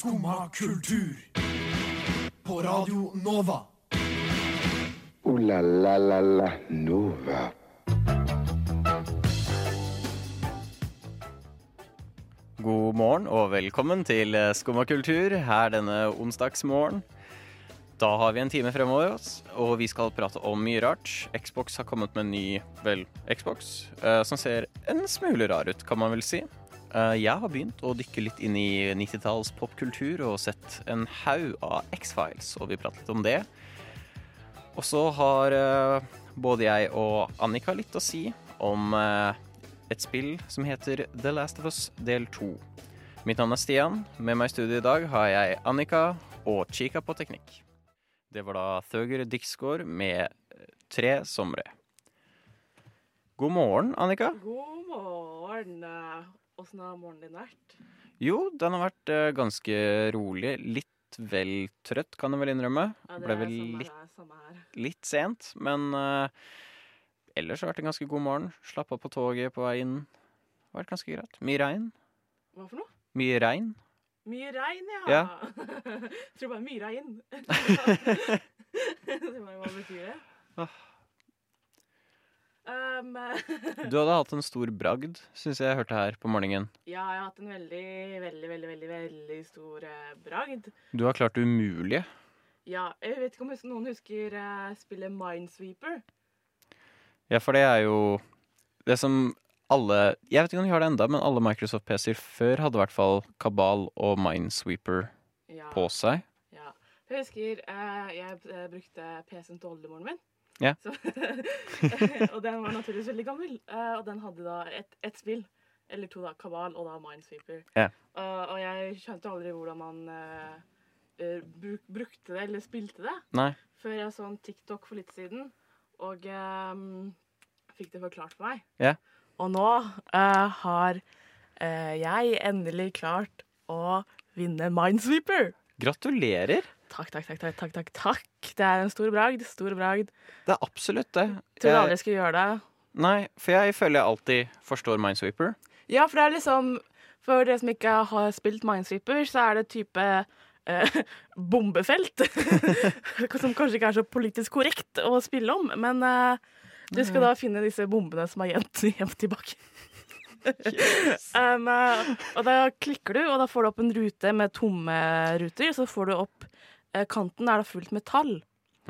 Skumma kultur. På Radio Nova. O-la-la-la-la Nova. God morgen og velkommen til Skumma kultur her denne onsdagsmorgen. Da har vi en time fremover oss, og vi skal prate om mye rart. Xbox har kommet med en ny, vel, Xbox, eh, som ser en smule rar ut, kan man vel si. Eh, jeg har begynt å dykke litt inn i 90-talls popkultur og sett en haug av X-Files, og vi prater litt om det. Og så har eh, både jeg og Annika litt å si om eh, et spill som heter The Last of Us del 2. Mitt navn er Stian. Med meg i studio i dag har jeg Annika og Chica på teknikk. Det var da Thøger Dixgård med Tre somre. God morgen, Annika. God morgen. Åssen har morgenen din vært? Jo, den har vært eh, ganske rolig. Litt vel trøtt, kan jeg vel innrømme. Ja, det Ble er vel samme litt, her, samme her. litt sent, men eh, ellers har det vært en ganske god morgen. Slappa på toget på vei inn. Det har vært ganske greit. Mye regn. Hva for noe? Mye regn. Mye regn, ja. Ja. Tror bare mye regn. Hva betyr det? Åh. Um, Du hadde hatt en stor bragd, syns jeg jeg hørte her på morgenen. ja, jeg har hatt en veldig, veldig, veldig, veldig, veldig stor eh, bragd. Du har klart det umulige. Ja, jeg vet ikke om noen husker eh, spillet Minesweeper. Ja, for det er jo det som alle Jeg vet ikke om de har det enda, men alle Microsoft PC-er før hadde i hvert fall Kabal og Minesweeper Ja. på seg. Ja. Jeg husker eh, jeg eh, brukte PC-en til oldemoren min. Ja. Så, og den var naturligvis veldig gammel. eh, og den hadde da ett et spill. Eller to, da. Kabal og da Minesweeper. Ja. Eh, og jeg skjønte aldri hvordan man eh, bruk, brukte det eller spilte det. Nei. Før jeg så en TikTok for litt siden og um, fikk det forklart for meg. Ja. Og nå uh, har uh, jeg endelig klart å vinne Minesweeper. Gratulerer! Takk, takk, takk, takk, takk, takk. Det er en stor bragd. Stor bragd. Det er absolutt det. Tror aldri Jeg, skulle gjøre det. nei, for jeg føler jeg alltid forstår Minesweeper. Ja, for det er liksom For dere som ikke har spilt Minesweeper, så er det type eh, bombefelt. som kanskje ikke er så politisk korrekt å spille om, men eh, du skal da finne disse bombene som er gjemt gjemt tilbake. um, eh, og da klikker du, og da får du opp en rute med tomme ruter. Så får du opp kanten er da fullt med tall.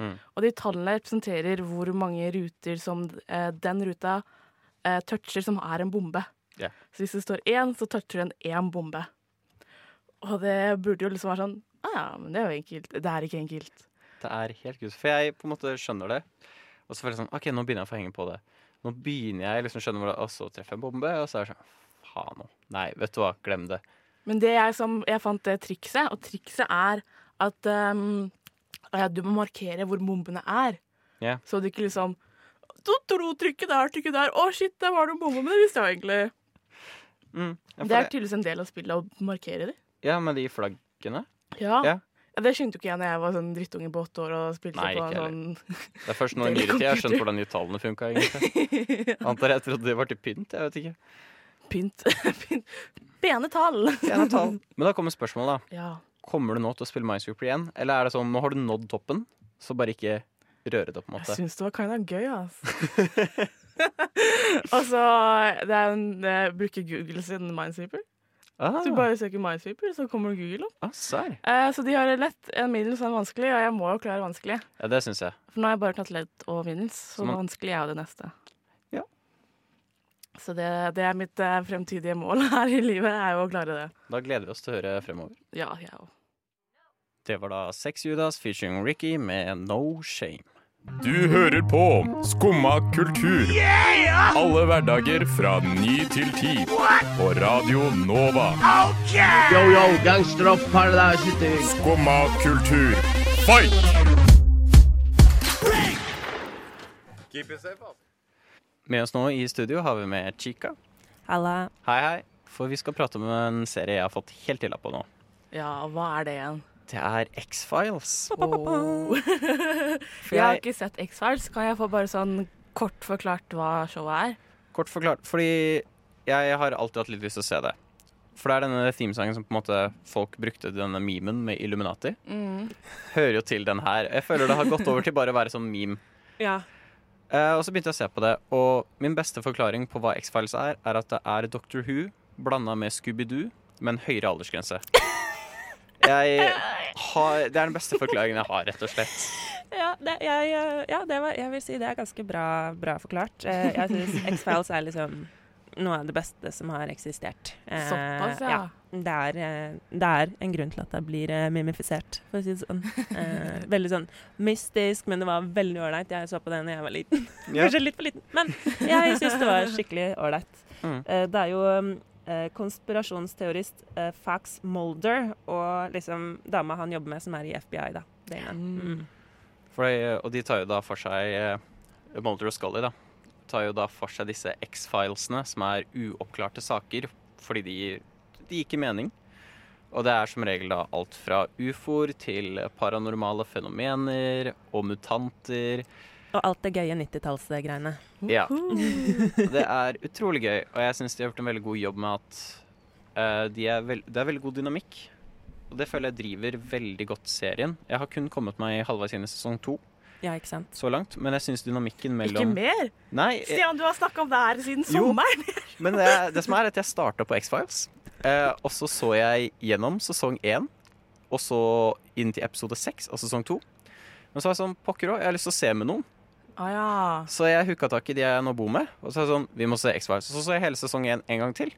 Mm. Og de tallene representerer hvor mange ruter som eh, den ruta eh, toucher som er en bombe. Yeah. Så hvis det står én, så toucher den én bombe. Og det burde jo liksom være sånn ah, ja, men det er jo enkelt. Det er ikke enkelt. Det er helt kult. For jeg på en måte skjønner det. Og så føler jeg sånn OK, nå begynner jeg å få henge på det. Nå begynner jeg liksom å skjønne hvor Og så treffer jeg en bombe, og så er det sånn Faen òg. Nei, vet du hva, glem det. Men det jeg, som, jeg fant det trikset, og trikset er at um, ja, du må markere hvor bombene er. Yeah. Så du ikke liksom to, to, Trykke der, trykke der. Å, shit, der var det en bombe. Men det visste jeg egentlig. Mm. Ja, Det er tydeligvis en del av spillet å markere det. ja, med de flaggene. Ja. Ja. Ja, Det skjønte jo ikke jeg når jeg var sånn drittunge på åtte år og spilte Nei, på en sånn Det er først nå i nyere tid jeg har skjønt hvordan de tallene funka, egentlig. Antar jeg trodde det var til pynt, jeg vet ikke. pynt. Pene tall. Pene tall. Men da kommer spørsmålet, da. Ja. Kommer du nå til å spille Minesweeper igjen? Eller er det sånn nå har du nådd toppen, så bare ikke røre det, på en måte? Jeg syns det var kind of gøy, altså. altså, det er en Jeg bruker Google sin Minesweeper. Ah, du bare søker Minesweeper, så kommer du Google opp. ah. Eh, så de har lett, en middels og en vanskelig, og jeg må jo klare vanskelig. Ja, det synes jeg. For nå har jeg bare tatt lett og middels, så Så man- vanskelig er jo det neste. Ja. Så det, det er mitt eh, fremtidige mål her i livet, er jo å klare det. Da gleder vi oss til å høre fremover. Ja, jeg òg. Det var da Sex Judas featuring Ricky med No Shame. Du hører på Skumma kultur. Alle hverdager fra ny til ti. På Radio Nova. Yo, yo, gangsteropp, paradise city. Skumma kultur, fight! Med oss nå i studio har vi med Chica. Halla. Hei, hei. For vi skal prate om en serie jeg har fått helt illa på nå. Ja, hva er det igjen? Det er X-Files. Oh. For jeg har ikke sett X-Files. Kan jeg få bare sånn kort forklart hva showet er? kort forklart, fordi jeg har alltid hatt litt lyst til å se det. For det er denne themesangen som på en måte folk brukte denne memen med Illuminati. Hører jo til den her. Jeg føler det har gått over til bare å være sånn meme. Ja. Eh, og så begynte jeg å se på det, og min beste forklaring på hva X-Files er, er at det er Doctor Who blanda med Scooby-Doo med en høyere aldersgrense. Jeg har, det er den beste forklaringen jeg har, rett og slett. Ja, det, jeg, ja det var, jeg vil si det er ganske bra, bra forklart. Eh, Jeg syns X-Files er liksom noe av det beste som har eksistert. Eh, Såpass, ja. Det er, eh, det er en grunn til at det blir mimifisert, for å si det sånn. Veldig sånn mystisk, men det var veldig ålreit. Jeg så på det da jeg var liten. Ja. Kanskje litt for liten, men jeg syns det var skikkelig ålreit. Mm. Det er jo eh, konspirasjonsteorist eh, Fax Molder og liksom dama han jobber med, som er i FBI, da. Mm. For og de tar jo da for seg eh, Mulder og Scully, da. Tar jo da for seg disse X-filesene, som er uoppklarte saker, fordi de, de gir mening. Og det er som regel da alt fra ufoer til paranormale fenomener og mutanter. Og alt det gøye 90-tallsgreiene. Ja. Det er utrolig gøy, og jeg syns de har gjort en veldig god jobb med at uh, de er det er veldig god dynamikk. Og det føler jeg driver veldig godt serien. Jeg har kun kommet meg halvveis inn i sesong to Ja, ikke sant? så langt, men jeg syns dynamikken mellom Ikke mer? Nei, jeg... Stian, du har snakka om det her siden Jo. sommeren. men det, det som er at jeg starta på X-Files, eh, og så så jeg gjennom sesong én, og så inn til episode seks av sesong to. Men så var jeg sånn, pokker òg, jeg har lyst til å se med noen. Å ja. Så jeg hooka tak i de jeg nå bor med, og så er det sånn, vi må se X-Files. Og så så jeg hele sesong én en gang til.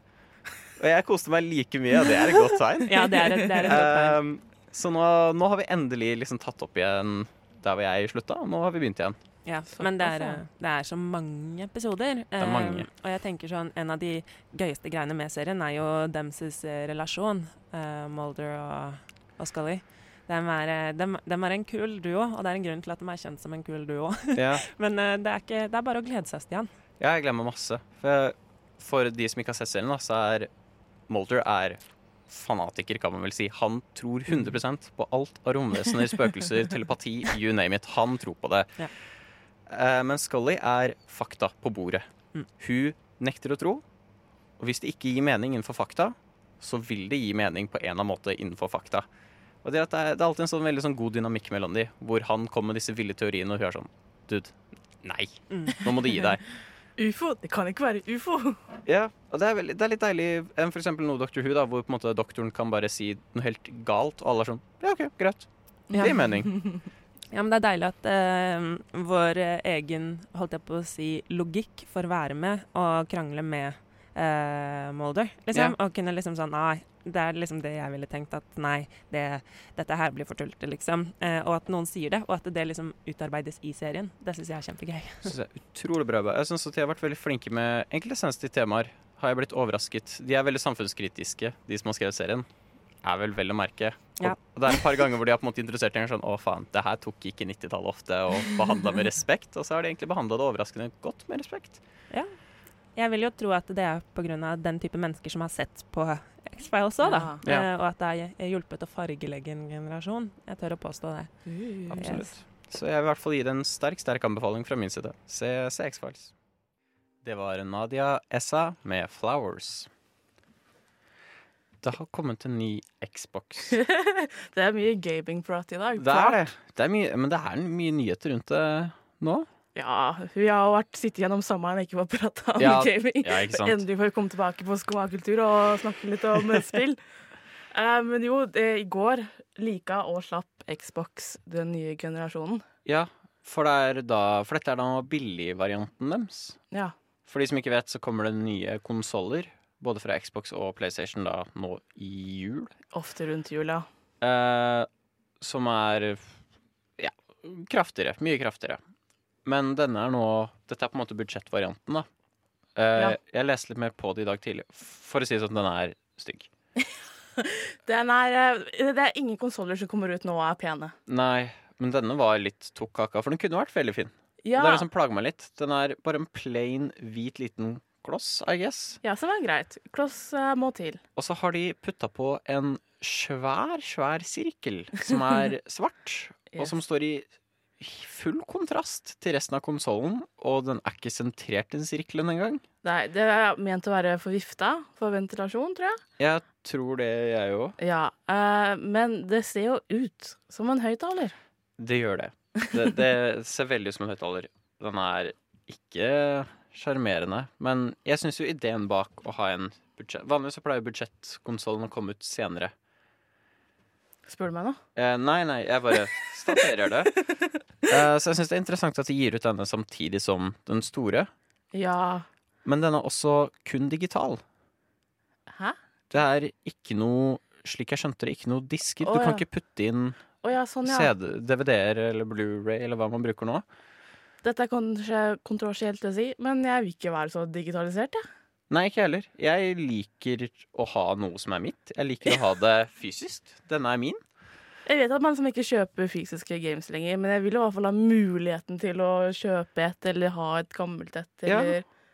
Og jeg koste meg like mye, og det er et godt tegn. Ja, det er et, det er et godt tegn. Um, så nå, nå har vi endelig liksom tatt opp igjen der hvor jeg slutta, og nå har vi begynt igjen. Ja, men det er, eh, det er så mange episoder. Det er mange. Eh, og jeg tenker sånn, en av de gøyeste greiene med serien er jo dems eh, relasjon, uh, Mulder og, og Scully. De er, de, dem, dem er en kul duo, og det er en grunn til at de er kjent som en kul duo. Ja. men eh, det, er ikke, det er bare å glede seg, Stian. Ja, jeg glemmer masse. For, for de som ikke har sett serien, så er Mulder er fanatiker, kan man vel si. Han tror 100 på alt av romvesener, spøkelser, telepati, you name it. Han tror på det. Ja. Eh, men Scully er fakta på bordet. Mm. Hun nekter å tro. Og hvis det ikke gir mening innenfor fakta, så vil det gi mening på en eller annen måte innenfor fakta. Og det, det, er, det er alltid en sånn veldig sånn god dynamikk mellom de, hvor han kommer med disse ville teoriene, og hun er sånn Dude, nei. Mm. Nå må du gi deg. Ufo? Det kan ikke være ufo. Ja, og det er, veldig, det er litt deilig enn eksempel noe Dr. Who, da, hvor på en måte doktoren kan bare si noe helt galt, og alle er sånn Ja, OK, greit. Det gir mening. Ja, men det er deilig at uh, vår egen, holdt jeg på å si, logikk får være med og krangle med eh, Mulder, liksom. Og kunne liksom sånn Nei, det er liksom det jeg ville tenkt at nei, det, dette her blir for tullete, liksom. Uh, og at noen sier det, og at det liksom utarbeides i serien. Det syns jeg er kjempegøy. Synes jeg er utrolig bra. Jeg syns at de har vært veldig flinke med enkelte sensitive temaer. Har jeg blitt overrasket. De er veldig samfunnskritiske, de som har skrevet serien. Er vel vel å merke. Og, Ja. og det er et par ganger hvor de har på en måte interessert en sånn Å, faen, det her tok ikke 90-tallet ofte, og behandla med respekt. Og så har de egentlig behandla det overraskende godt med respekt. Jeg vil jo tro at det er pga. den type mennesker som har sett på X-Files òg, da. Ja. Eh, og at det har hjulpet å fargelegge en generasjon. Jeg tør å påstå det. Absolutt. Så jeg vil i hvert fall gi det en sterk, sterk anbefaling fra min side. Se, se X-Files. Det var Nadia Essa med 'Flowers'. Det har kommet en ny Xbox. Det er mye gaming-prat i dag. Det er det. det er mye, men det er mye nyheter rundt det nå. Ja, vi har jo vært sittet gjennom sommeren og ikke fått prata om Ja, gaming. ja. Endelig får vi komme tilbake på skomakultur og snakke litt om spill. uh, men jo, det, i går lika og slapp Xbox den nye generasjonen. Ja, for, det er da, for dette er da billigvarianten deres. Ja. For de som ikke vet, så kommer det nye konsoller. Både fra Xbox og PlayStation da nå i jul. Ofte rundt jul, ja. Uh, som er ja, kraftigere. Mye kraftigere. Men denne er nå Dette er på en måte budsjettvarianten, da. Uh, Ja. Jeg leste litt mer på det i dag tidlig. For å si det sånn, den er stygg. Den er, eh, det er ingen konsoller som kommer ut nå og er pene. Nei, men denne var litt tok kaka, for den kunne vært veldig fin. Ja, Det er det som plager meg litt. Den er bare en plain, hvit liten kloss, I guess. ja som er greit. Kloss uh, må til. Og så har de putta på en svær, svær sirkel som er svart, og som står i full kontrast til resten av konsollen, og den er ikke sentrert i sirkelen engang. Nei, det er ment å være for vifta, for ventilasjon, tror jeg. Jeg tror det, jeg òg. Ja, uh, men det ser jo ut som en høyttaler. Det gjør det. det. Det ser veldig ut som en høyttaler. Den er ikke sjarmerende, men jeg syns jo ideen bak å ha en budsjett Vanligvis så pleier budsjettkonsollen å komme ut senere. Spør du meg nå? Eh, nei, nei, jeg bare staterer det. Eh, så jeg syns det er interessant at de gir ut denne samtidig som den store. Ja. Men den er også kun digital. Hæ? Det er ikke noe, slik jeg skjønte det, ikke noe disker. Oh, du kan ja. ikke putte inn oh, ja, sånn, ja. DVD-er eller Blu-ray eller hva man bruker nå. Dette er kanskje kontroversielt å si, men jeg vil ikke være så digitalisert, jeg. Nei, ikke heller. Jeg liker å ha noe som er mitt. Jeg liker å ha det fysisk. Denne er min. Jeg vet at man liksom ikke kjøper fysiske games lenger, men jeg vil i hvert fall ha muligheten til å kjøpe et, eller ha et gammelt et, Ja.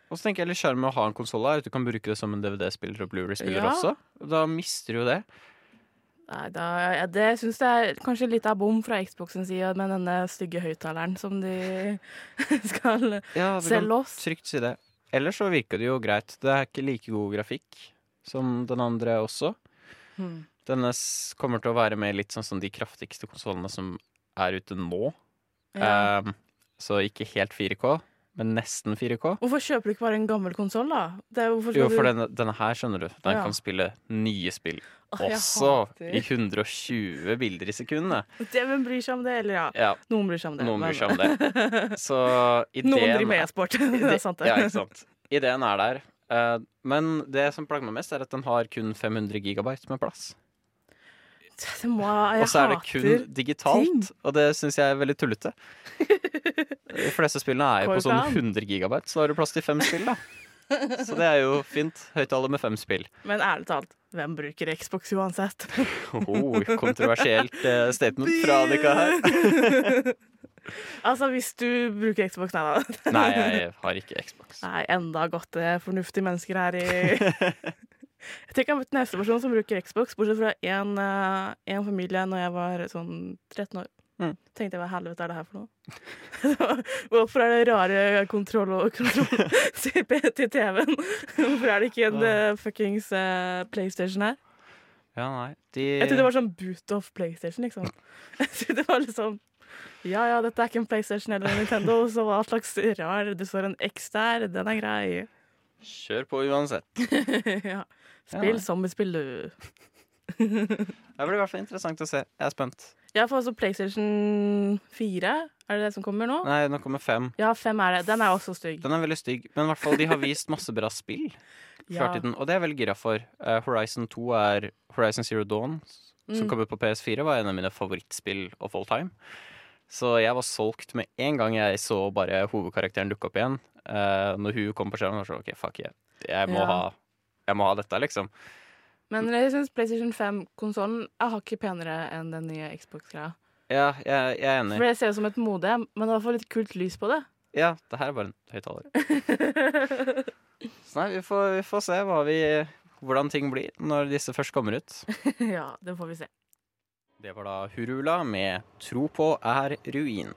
Og så tenker jeg litt sjarm med å ha en konsoll er at du kan bruke det som en DVD-spiller og Blu-ray-spiller Ja. også. Da mister du jo det. Nei, da, ja, det syns jeg er kanskje litt av bom fra Xboxens side med denne stygge høyttaleren som de skal Ja, du kan selge oss. trygt si det. Ellers så virker det jo greit. Det er ikke like god grafikk som den andre også. Mm. Denne kommer til å være med litt sånn som de kraftigste konsollene som er ute nå. Ja. Um, så ikke helt 4K, men nesten 4K. Hvorfor kjøper du ikke bare en gammel konsoll, da? Det er, Jo, for denne, denne her, skjønner du, den Ja. kan spille nye spill. Åh, Også i 120 bilder i sekundet. Det, Hvem bryr seg om det? Eller ja, Ja, noen bryr seg om det. noen men- bryr seg om det. Så ideen Noen driver med e-sport. det er sant, det. Ja, ikke sant. Ideen er der. Eh, men det som plager meg mest, er at den har kun 500 gigabyte med plass. Må, Og så er det kun digitalt, ting. og det syns jeg er veldig tullete. De fleste spillene er jo på sånn 100 gigabyte, så da har du plass til fem spill, da. Så det er jo fint. Høyttaler med fem spill. Men ærlig talt, hvem bruker Xbox uansett? Oh, kontroversielt uh, statement fra Annika her. altså, hvis du bruker Xbox, nei da. Nei, jeg har ikke Xbox. Nei, enda godt er fornuftige mennesker her i Jeg tenker jeg har møtt neste person som bruker Xbox, bortsett fra én uh, familie når jeg var sånn 13 år. Mm. Tenkte jeg hva helvete er det her for noe? Hvorfor er det rare kontroll og kontroll til TV-en? Hvorfor er det ikke en uh, fuckings uh, PlayStation her? Ja, nei. De Jeg trodde det var sånn boot of PlayStation, liksom. Jeg trodde det var liksom Ja ja, dette er ikke en PlayStation eller en Nintendo, så hva slags rar Det står en X der, den er grei. Kjør på uansett. ja. Spill ja. zombiespill, du. Det blir i hvert fall interessant å se. Jeg er spent. Jeg får også PlayStation 4. Er det det som kommer nå? Nei, nå kommer 5. Ja, 5 er det. Den er også stygg. Den er veldig stygg, men i hvert fall de har vist masse bra spill. Ja. Før og det er jeg veldig gira for. Uh, Horizon 2 er Horizon Zero Dawn, som Mm. kom ut på PS4, var en av mine favorittspill of all time. Så jeg var solgt med en gang jeg så bare hovedkarakteren dukke opp igjen. Eh, når hun kom på skjermen, så sånn OK, fuck yeah. Jeg må, Ja. ha, jeg må ha dette, liksom. Men jeg syns PlayStation 5-konsollen er hakket penere enn den nye Xbox-greia. Ja, jeg, jeg er enig. For det ser ut som et modem, men det er i hvert fall litt kult lys på det. Ja, det her er bare en høyttaler. Så nei, vi får, vi får se vi, hvordan ting blir når disse først kommer ut. ja, det får vi se. Det var da Hurula med 'Tro på er ruin'.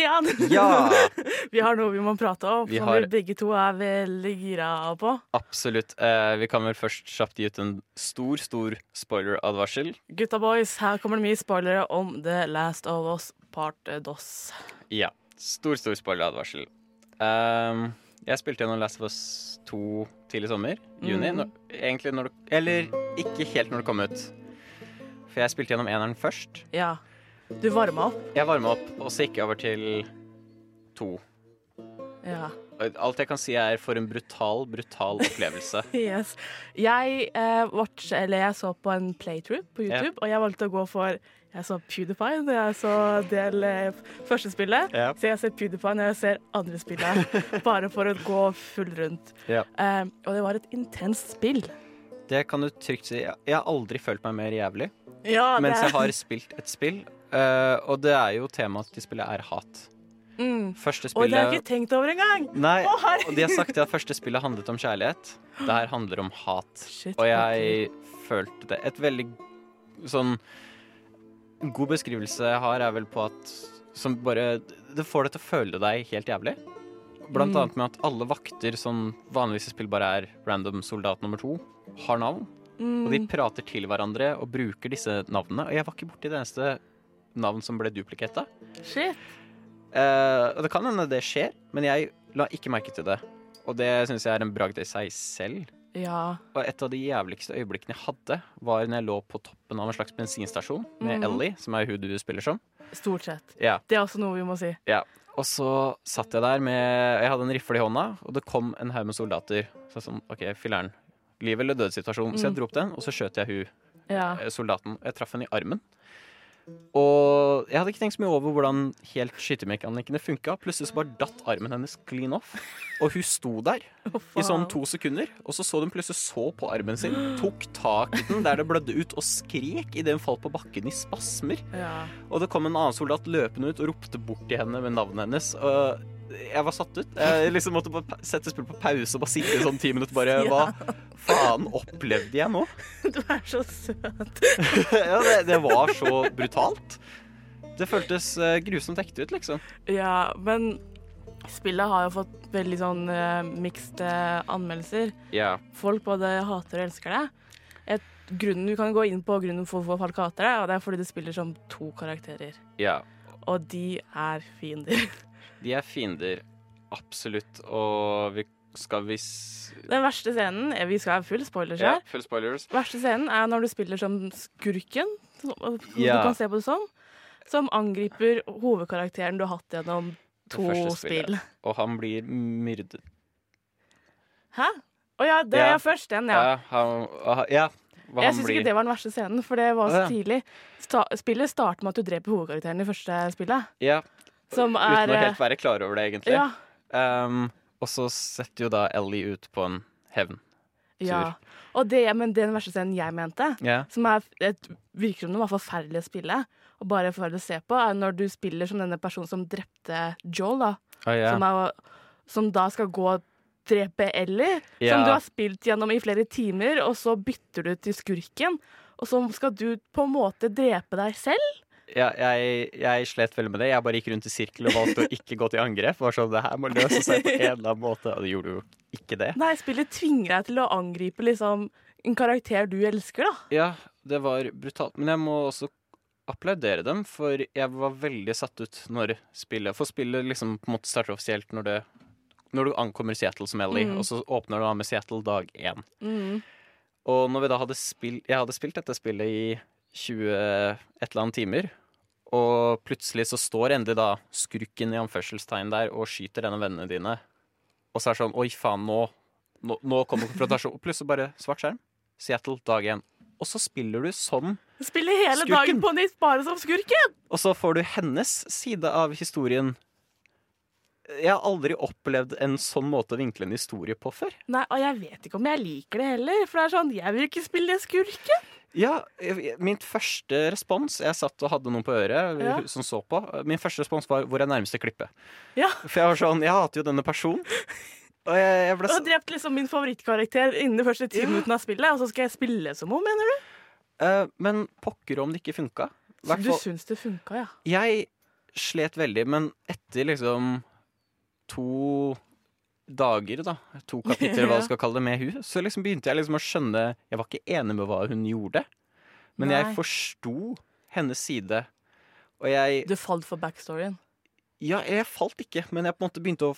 Stian! Ja! vi har noe vi må prate om, Vi som har- vi begge to er veldig gira på. Absolutt. Eh, vi kan vel først kjapt gi ut en stor, stor spoiler-advarsel. Gutta boys, her kommer det mye spoilere om The Last of Us Part DOS. Ja. Stor, stor spoiler-advarsel. Um, jeg spilte gjennom Last of Us 2 tidlig sommer. Juni. Mm. Når, egentlig når det Eller ikke helt når det kom ut. For jeg spilte gjennom eneren først. Ja. Du varma opp. Jeg varma opp, og så gikk jeg over til to. Ja. Alt jeg kan si, er for en brutal, brutal opplevelse. Yes. Jeg, eh, watch, eller jeg så på en playthrough på YouTube, YouTube, og jeg valgte å gå for Jeg så PewDiePie når jeg så del eh, første spillet. Ja. Så jeg ser PewDiePie når jeg ser andre spillet. bare for å gå full rundt. Ja. Eh, og det var et intenst spill. Det kan du trygt si. Jeg har aldri følt meg mer jævlig Ja, mens jeg har spilt et spill. Eh, og det er jo temaet til spillet er hat. Mm. Første Og det har jeg ikke tenkt over engang! Nei, oh, og de har sagt at første spillet handlet om kjærlighet. Det her handler om hat. Shit, Og jeg følte det Et veldig sånn god beskrivelse jeg har, er vel på at som bare Det får deg til å føle deg helt jævlig. Blant Mm. annet med at alle vakter, som vanligvis i spill bare er random soldat nummer to, har navn. Mm. Og de prater til hverandre og bruker disse navnene. Og jeg var ikke borti det eneste navn som ble duplikata. Shit. Og det kan hende det skjer, men jeg la ikke merke til det. Og det syns jeg er en bragd i seg selv. Ja. Og et av de jævligste øyeblikkene jeg hadde, var når jeg lå på toppen av en slags bensinstasjon med mm. Ellie, som er hun du spiller som. Stort sett. Ja. Det er også noe vi må si. ja. Og så satt jeg der med Jeg hadde en rifle i hånda, og det kom en haug med soldater. Så sånn, OK, filler'n. Liv eller død-situasjon. Så jeg Mm. dro opp den, og så skjøt jeg hun Ja. eh, soldaten. Jeg traff henne i armen. Og jeg hadde ikke tenkt så mye over hvordan helt skytemekanikkene funka. Plutselig så bare datt armen hennes clean off. Og hun sto der i sånn to sekunder, og så så hun plutselig så på armen sin, tok tak i den der det blødde ut, og skrek idet hun falt på bakken i spasmer. Ja. Og det kom en annen soldat løpende ut og ropte bort til henne med navnet hennes. Og jeg var satt ut. Jeg liksom måtte bare sette spillet på pause og bare sitte i sånn ti minutter bare Hva faen opplevde jeg nå? Du er så søt. ja, det, det var så brutalt. Det føltes eh, grusomt ekte ut, liksom. Ja, men spillet har jo fått veldig sånn uh, mixed eh, anmeldelser. Ja. Folk både hater og elsker det. Et, grunnen, du kan gå inn på grunnen for hvorfor folk hater det, og det er fordi det spiller som to karakterer. ja. Og de er fiender. De er fiender, absolutt. Og vi skal vi Den verste scenen eh, Vi skal ha full spoilers her. Ja, full spoilers. Verste scenen er når du spiller som skurken, som Ja. du kan se på det som, som angriper hovedkarakteren du har hatt gjennom to spill. Og han blir myrdet. Hæ? Å ja, det Ja. er først den, ja. Ja, han, ah, ja Jeg syns ikke det var den verste scenen, for det var så tidlig. Sta spillet starter med at du dreper hovedkarakteren i første spillet. Ja, Som uten er å eh, helt være klar over det, egentlig. Ja. Um, og så setter jo da Ellie ut på en hevn. ja. Og det, men den verste scenen jeg mente, yeah. som er et, virker som det var forferdelig å spille, og bare forferdelig å se på, er når du spiller som denne personen som drepte Joel, da. Oh, yeah. Som, er, som da skal gå og drepe Ellie, yeah. som du har spilt gjennom i flere timer, og så bytter du til skurken, og så skal du på en måte drepe deg selv? Ja, jeg, jeg slet veldig med det. Jeg bare gikk rundt i sirkel og valgte å ikke gå til angrep. Var sånn, det her må løse seg på en eller annen måte. Og det gjorde jo ikke det. Nei, spillet tvinger deg til å angripe liksom en karakter du elsker, da. Ja, det var brutalt. Men jeg må også applaudere dem, for jeg var veldig satt ut når spillet For spillet liksom på en måte starter offisielt når, det, når du ankommer Seattle som Ellie, Mm. og så åpner du av med Seattle dag én. Mm. Og når vi da hadde spilt Jeg hadde spilt dette spillet i 20 et eller annet timer. Og plutselig så står endelig da skurken i anførselstegn der og skyter en av vennene dine. Og så er det sånn Oi, faen, nå, nå, nå kommer konfrontasjon. Og plutselig bare svart skjerm. Seattle, dag én. Og så spiller du som Spiller hele Skurken. dagen på nytt bare som skurken! Og så får du hennes side av historien. Jeg har aldri opplevd en sånn måte å vinkle en historie på før. Nei, og jeg vet ikke om jeg liker det heller, for det er sånn, jeg vil ikke spille skurken. Ja, min første respons Jeg satt og hadde noen på øret Ja. som så på. Min første respons var 'hvor er nærmeste klippet'? Ja. For jeg var sånn Jeg hater jo denne personen. Og jeg, jeg ble Du har drept liksom min favorittkarakter innen de første ti Ja. minuttene av spillet, og så skal jeg spille som henne, mener du? Uh, Men pokker om det ikke funka. Så du syns det funka, ja. Jeg slet veldig, men etter liksom to dager, da, to kapitler, hva du skal kalle det, med hun, så liksom begynte jeg liksom å skjønne Jeg var ikke enig med hva hun gjorde, men Nei. jeg forsto hennes side. Og jeg Du falt for backstoryen. Ja, jeg falt ikke, men jeg på en måte begynte å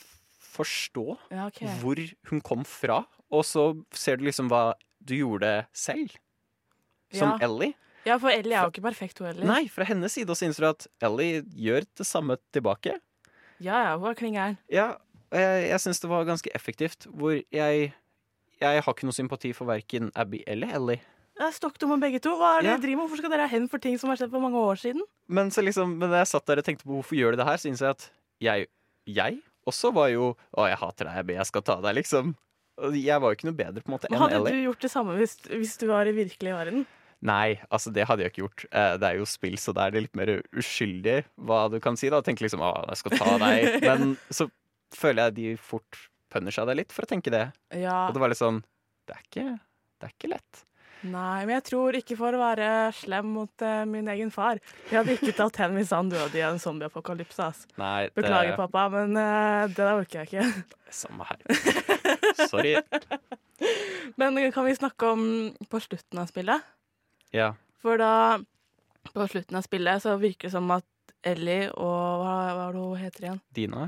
forstå Ja, okay. hvor hun kom fra. Og så ser du liksom hva du gjorde selv, som Ja. Ellie. Ja, for Ellie er jo ikke perfekt, hun heller. Nei, fra hennes side så innser du at Ellie gjør det samme tilbake. Ja, ja, hun er klingeren. Ja, og jeg, jeg syns det var ganske effektivt, hvor jeg Jeg har ikke noe sympati for verken Abby eller Ellie. Det er stokk dumme begge to. Hva er det Ja. driver med? Hvorfor skal dere ha hevn for ting som har skjedd for mange år siden? Men så liksom, men jeg satt der og tenkte på hvorfor gjør de det her, så innså jeg at jeg, jeg også var jo Å, jeg hater deg, Abby, jeg skal ta deg, liksom. Jeg var jo ikke noe bedre på en måte enn hadde Ellie. du gjort det samme hvis, hvis du var i virkelig verden? Nei, altså det hadde jeg ikke gjort. Eh, Det er jo spill, så da er det litt mer uskyldig hva du kan si. da Tenke liksom 'Å, jeg skal ta deg'. Men så føler jeg de fort punisha deg litt for å tenke det. Ja. Og det var litt sånn Det er ikke, det er ikke lett. Nei, men jeg tror ikke for å være slem mot uh, min egen far. Jeg hadde ikke tatt hen hvis han døde i en zombieapokalypse. Nei, det Beklager, pappa, men uh, det der orker jeg ikke. Samme her. Sorry. Men kan vi snakke om på slutten av spillet? Ja. For da, på slutten av spillet, så virker det som at Ellie og Hva, hva er det hun heter igjen? Dina?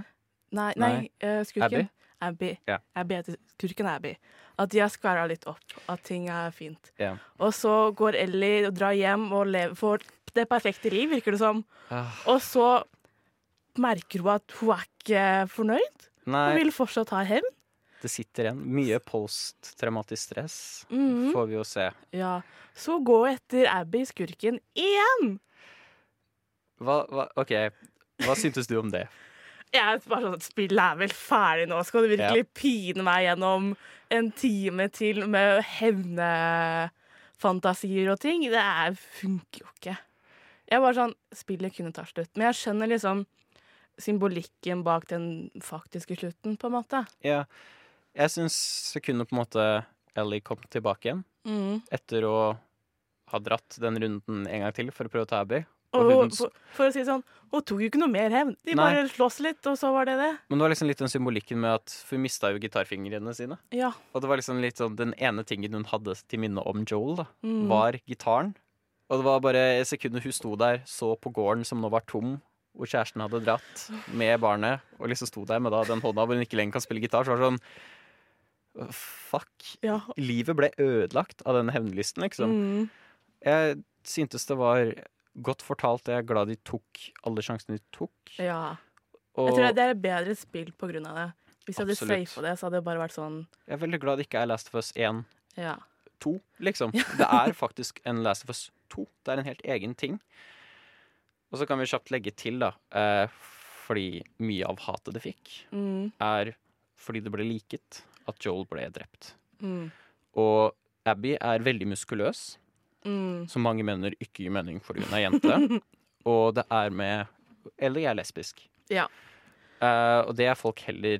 Nei, nei, Nei. eh, skurken. Abby? Abby. Ja. Abby heter skurken Abby. At de har skværa litt opp, at ting er fint. Yeah. Og så går Ellie og drar hjem og lever, får det perfekte liv, virker det som. Ah, Og så merker hun at hun er ikke fornøyd. Hun vil fortsatt ha hevn. det sitter igjen. Mye posttraumatisk stress Mhm. får vi jo se. Ja. Så gå etter Abby, skurken, igjen! Hva, hva, OK, hva syntes du om det? Jeg bare sånn, Spillet er vel ferdig nå. Skal du virkelig pine meg gjennom en time til med hevnefantasier og ting? Det er, funker jo ikke. Jeg bare sånn Spillet kunne ta slutt. Men jeg skjønner liksom symbolikken bak den faktiske slutten, på en måte. Ja, jeg syns det kunne på en måte Ellie kom tilbake igjen Mm. etter å ha dratt den runden en gang til for å prøve å ta Abby. Og Og for, for å si sånn, hun tok jo ikke noe mer hevn. De Nei. bare slåss litt, og så var det det. men det var liksom litt den symbolikken med at hun mista jo gitarfingrene sine. Ja. Og det var liksom litt sånn den ene tingen hun hadde til minne om Joel, da, Mm. var gitaren. Og det var bare et sekund hun sto der, så på gården som nå var tom, hvor kjæresten hadde dratt med barnet, og liksom sto der med da den hånda hvor hun ikke lenger kan spille gitar, så var det sånn Fuck. ja. Livet ble ødelagt av den hevnlysten, liksom. Mm. Jeg syntes det var godt fortalt. Jeg er glad de tok alle sjansene de tok. ja. Og Jeg tror det er et bedre spill på grunn av det. Hvis jeg hadde Absolutt. safa det, så hadde det bare vært sånn jeg er veldig glad det ikke er Last of Us 1 Ja. 2, liksom. Det er faktisk en Last of Us 2. Det er en helt egen ting. Og så kan vi kjapt legge til, da, eh, fordi mye av hatet det fikk, Mm. er fordi det ble liket at Joel ble drept. Mm. Og Abby er veldig muskuløs, Mm. som mange mener ikke gir mening fordi hun er jente. og det er med Eller jeg er lesbisk. Ja. Uh, og det er folk heller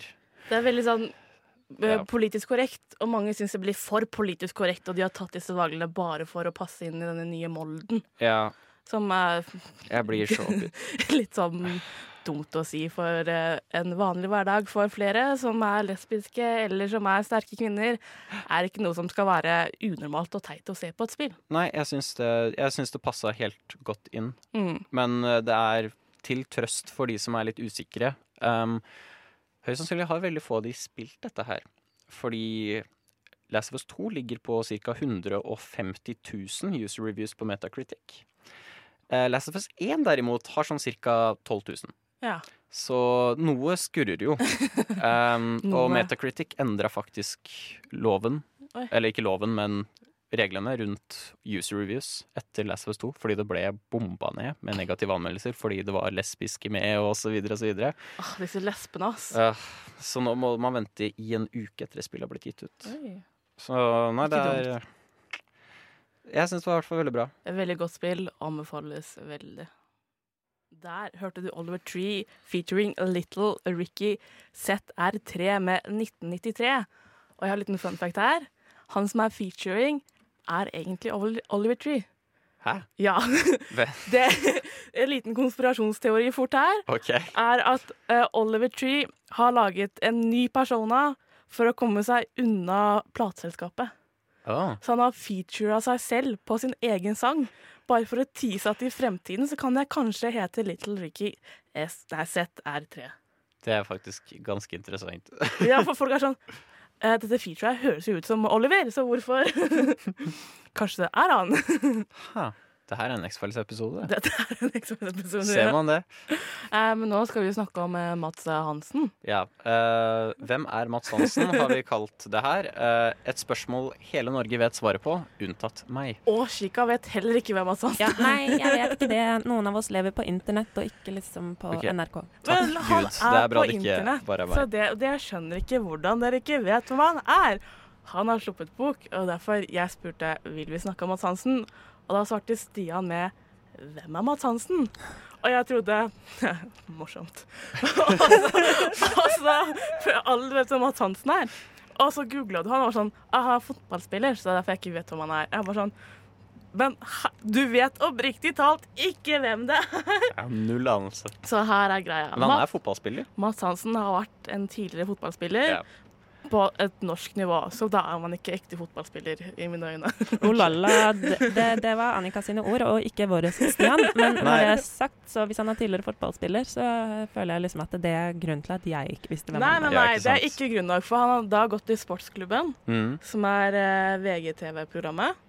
Det er veldig sånn eh, Ja. politisk korrekt, og mange syns det blir for politisk korrekt, og de har tatt disse valgene bare for å passe inn i denne nye molden, Ja, som er jeg blir så litt sånn dumt å si for eh, en vanlig hverdag for flere som er lesbiske eller som er sterke kvinner, er ikke noe som skal være unormalt og teit å se på et spill. Nei, jeg syns det, jeg syns det passa helt godt inn. Mm. Men eh, det er til trøst for de som er litt usikre. Um, høyst sannsynlig har veldig få av de spilt dette her. Fordi Last of Us 2 ligger på ca. 150 000 user reviews på Metacritic. Uh, Last of Us 1 derimot har sånn ca. 12 000. Ja. Så noe skurrer jo. Um, Noe. og Metacritic endra faktisk loven. Oi. Eller ikke loven, men reglene rundt user reviews etter Last of Us 2. Fordi det ble bomba ned med negative anmeldelser fordi det var lesbiske med og så videre og så videre. Åh, disse lesbene, ass. Uh, så nå må man vente i en uke etter at spillet har blitt gitt ut. Oi. Så nei, det er Jeg syns det var i hvert fall veldig bra. Veldig godt spill. Anbefales veldig. Der hørte du Oliver Tree featuring Little Ricky ZR3 med 1993. Og jeg har en liten fun fact her. Han som er featuring, er egentlig Oliver Tree. Hæ? Ja. Det, en liten konspirasjonsteori fort her OK. er at uh, Oliver Tree har laget en ny persona for å komme seg unna plateselskapet. Så han har featura seg selv på sin egen sang. Bare for å tease at i fremtiden så kan jeg kanskje hete Little Ricky S nei, ZR3. det er faktisk ganske interessant. Ja, for folk er sånn eh, Dette featuret høres jo ut som Oliver, så hvorfor Kanskje det er han? Det her er en X-Files-episode. Dette er en episode. Ser man det? Eh, men nå skal vi snakke om eh, Mats Hansen. Ja. eh, hvem er Mats Hansen, har vi kalt det her. Eh, et spørsmål hele Norge vet svaret på, unntatt meg. Og Chica vet heller ikke hvem Mats Hansen Ja, nei, jeg vet ikke det. Noen av oss lever på internett og ikke liksom på okay. NRK. Takk Men han Gud. Det er bra på det ikke internett, bare er Så det, det jeg skjønner ikke hvordan dere ikke vet hvem han er. Han har sluppet bok, og derfor jeg spurte vil vi snakke om Mads Hansen. Og da svarte Stian med 'Hvem er Mads Hansen?' Og jeg trodde Morsomt. og så, og så Alle vet hvem Mads Hansen er. Og så googla du han og var sånn 'Aha, er fotballspiller', så det er derfor jeg ikke vet hvem han er. Jeg var sånn Men du vet oppriktig talt ikke hvem det er! Ja, null anelse. Så her er greia. Men han er fotballspiller. Mads Hansen har vært en tidligere fotballspiller Ja. På et norsk nivå, så da er man ikke ekte fotballspiller i mine øyne. Oh la la, det, det, var Annika sine ord, og ikke våre, Stian. Men når det er sagt, så hvis han er tidligere fotballspiller, så føler jeg liksom at det er grunnen til at jeg ikke visste hvem Nei, han var. Nei, nei, det er ikke grunn nok, for han har da gått i Sportsklubben, Mm. som er eh, VGTV-programmet.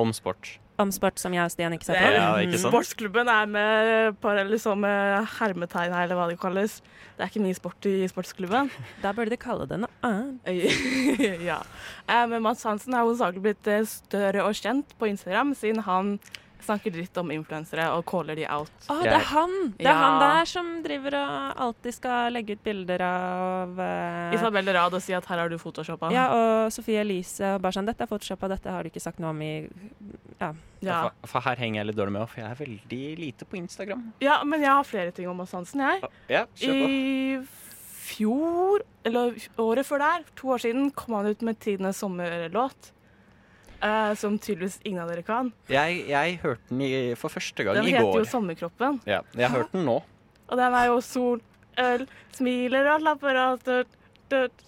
Om sport. Om sport som jeg og Stian ikke ser Det på. Ja, ikke sant? Sportsklubben er med par, liksom, med hermetegn her, eller hva det kalles. Det er ikke mye sport i Sportsklubben. Da burde de kalle det noe annet. ja. Eh, Men Mads Hansen har hovedsakelig blitt eh, større og kjent på Instagram, siden han snakker dritt om influensere og caller de out. Å, det er han! Det er Ja. han der som driver og alltid skal legge ut bilder av uh, Isabel Rad og si at her har du photoshoppa. Ja, og Sofie Elise og bare sånn 'Dette er photoshoppa, dette har du ikke sagt noe om i Ja. Ja. For, for her henger jeg litt dårlig med, for jeg er veldig lite på Instagram. ja, men jeg har flere ting om Mads Hansen, jeg. Ja, kjør på. I fjor, eller året før der, to år siden, kom han ut med tidenes sommerlåt. Eh, som tydeligvis ingen av dere kan. Jeg, jeg hørte den i, for første gang Den i heter jo Sommerkroppen. Ja, jeg har hørt den nå. Og den er jo sol, øl, smiler og lapper og tut,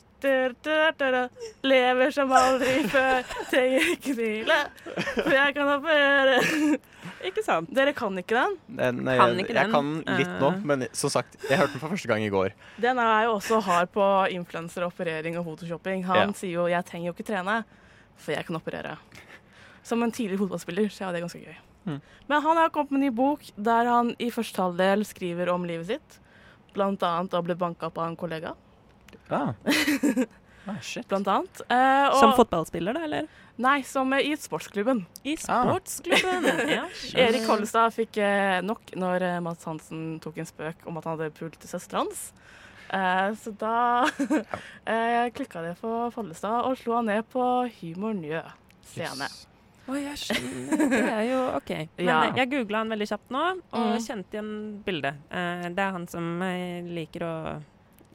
Lever som aldri før, trenger ikke hvile, for jeg kan operere. Ikke sant? Dere kan ikke den? Den, nei, Kan ikke jeg den. kan litt nå, Eh. men som sagt, jeg hørte den for første gang i går. Den er jo også hard på influenseroperering og photoshopping. Han Ja. sier jo 'jeg trenger jo ikke trene, for jeg kan operere'. Som en tidligere fotballspiller så er det ganske gøy. Mm. Men han har kommet med en ny bok der han i første halvdel skriver om livet sitt. Blant annet å bli banka opp av en kollega. Ah. ah, shit. Blant annet. Eh, og, Som fotballspiller, da, eller? Nei, som i sportsklubben. I Ah. sportsklubben. ja. Erik Kollestad fikk eh, nok når eh, Mads Hansen tok en spøk om at han hadde pult søstera hans. Eh, så da eh, klikka det for Follestad og slo han ned på Humor Njø scene. Yes. Å, jeg skjønner. Det er jo OK. Men Ja. eh, jeg googla han veldig kjapt nå, og Mm. kjente igjen bildet. Eh, det er han som eh, liker å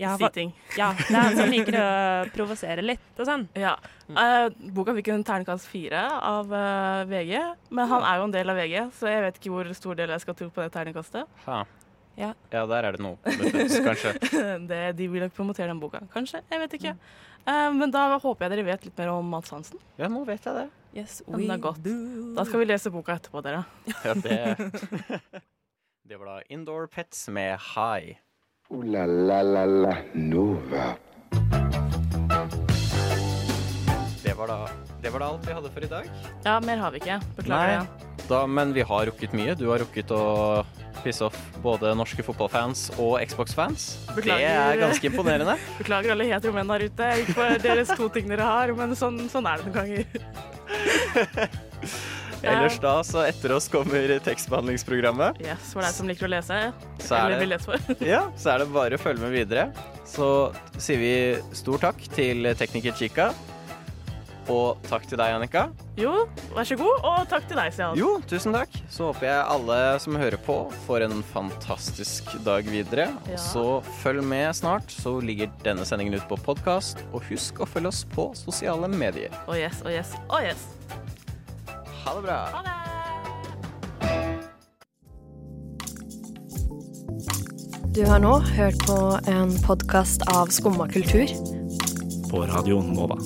ja, Si ting. ja, det er han som liker å provosere litt og sånn. Ja. Eh, boka fikk en terningkast fire av eh, VG, men han er jo en del av VG, så jeg vet ikke hvor stor del jeg skal tro på det terningkastet. Ha. Ja. ja, der er det noe kanskje. det, de vil nok promotere den boka. Kanskje. Jeg vet ikke. Eh, men da håper jeg dere vet litt mer om Mads Hansen. Ja, nå vet jeg det. Yes, we det er godt. Da skal vi lese boka etterpå, dere. Ja, det Det var da Indoor Pets med High. Ooh la la la la Nova. Det var da det var da alt vi hadde for i dag. Ja, mer har vi ikke. Beklager Nei. Da, men vi har rukket mye. Du har rukket å pisse off både norske fotballfans og Xbox-fans. Det er ganske imponerende. Beklager alle hetero menn der ute. Ikke for deres to ting dere har, men sånn, sånn er det noen ganger. Ellers da, så etter oss kommer tekstbehandlingsprogrammet. Yes, for deg som liker å lese. Så er Eller det- vil lese for. Ja, så er det bare å følge med videre. Så sier vi stor takk til tekniker Chica. Og takk til deg, Annika. Jo, vær så god, og takk til deg, Stian. Jo, tusen takk. Så håper jeg alle som hører på, får en fantastisk dag videre. Ja. Så følg med snart, så ligger denne sendingen ut på podkast. Og husk å følge oss på sosiale medier. Oh yes, oh yes, oh yes. Ha det bra. Ha det! Du har nå hørt på en podkast av Skumma kultur. På Radio Nova.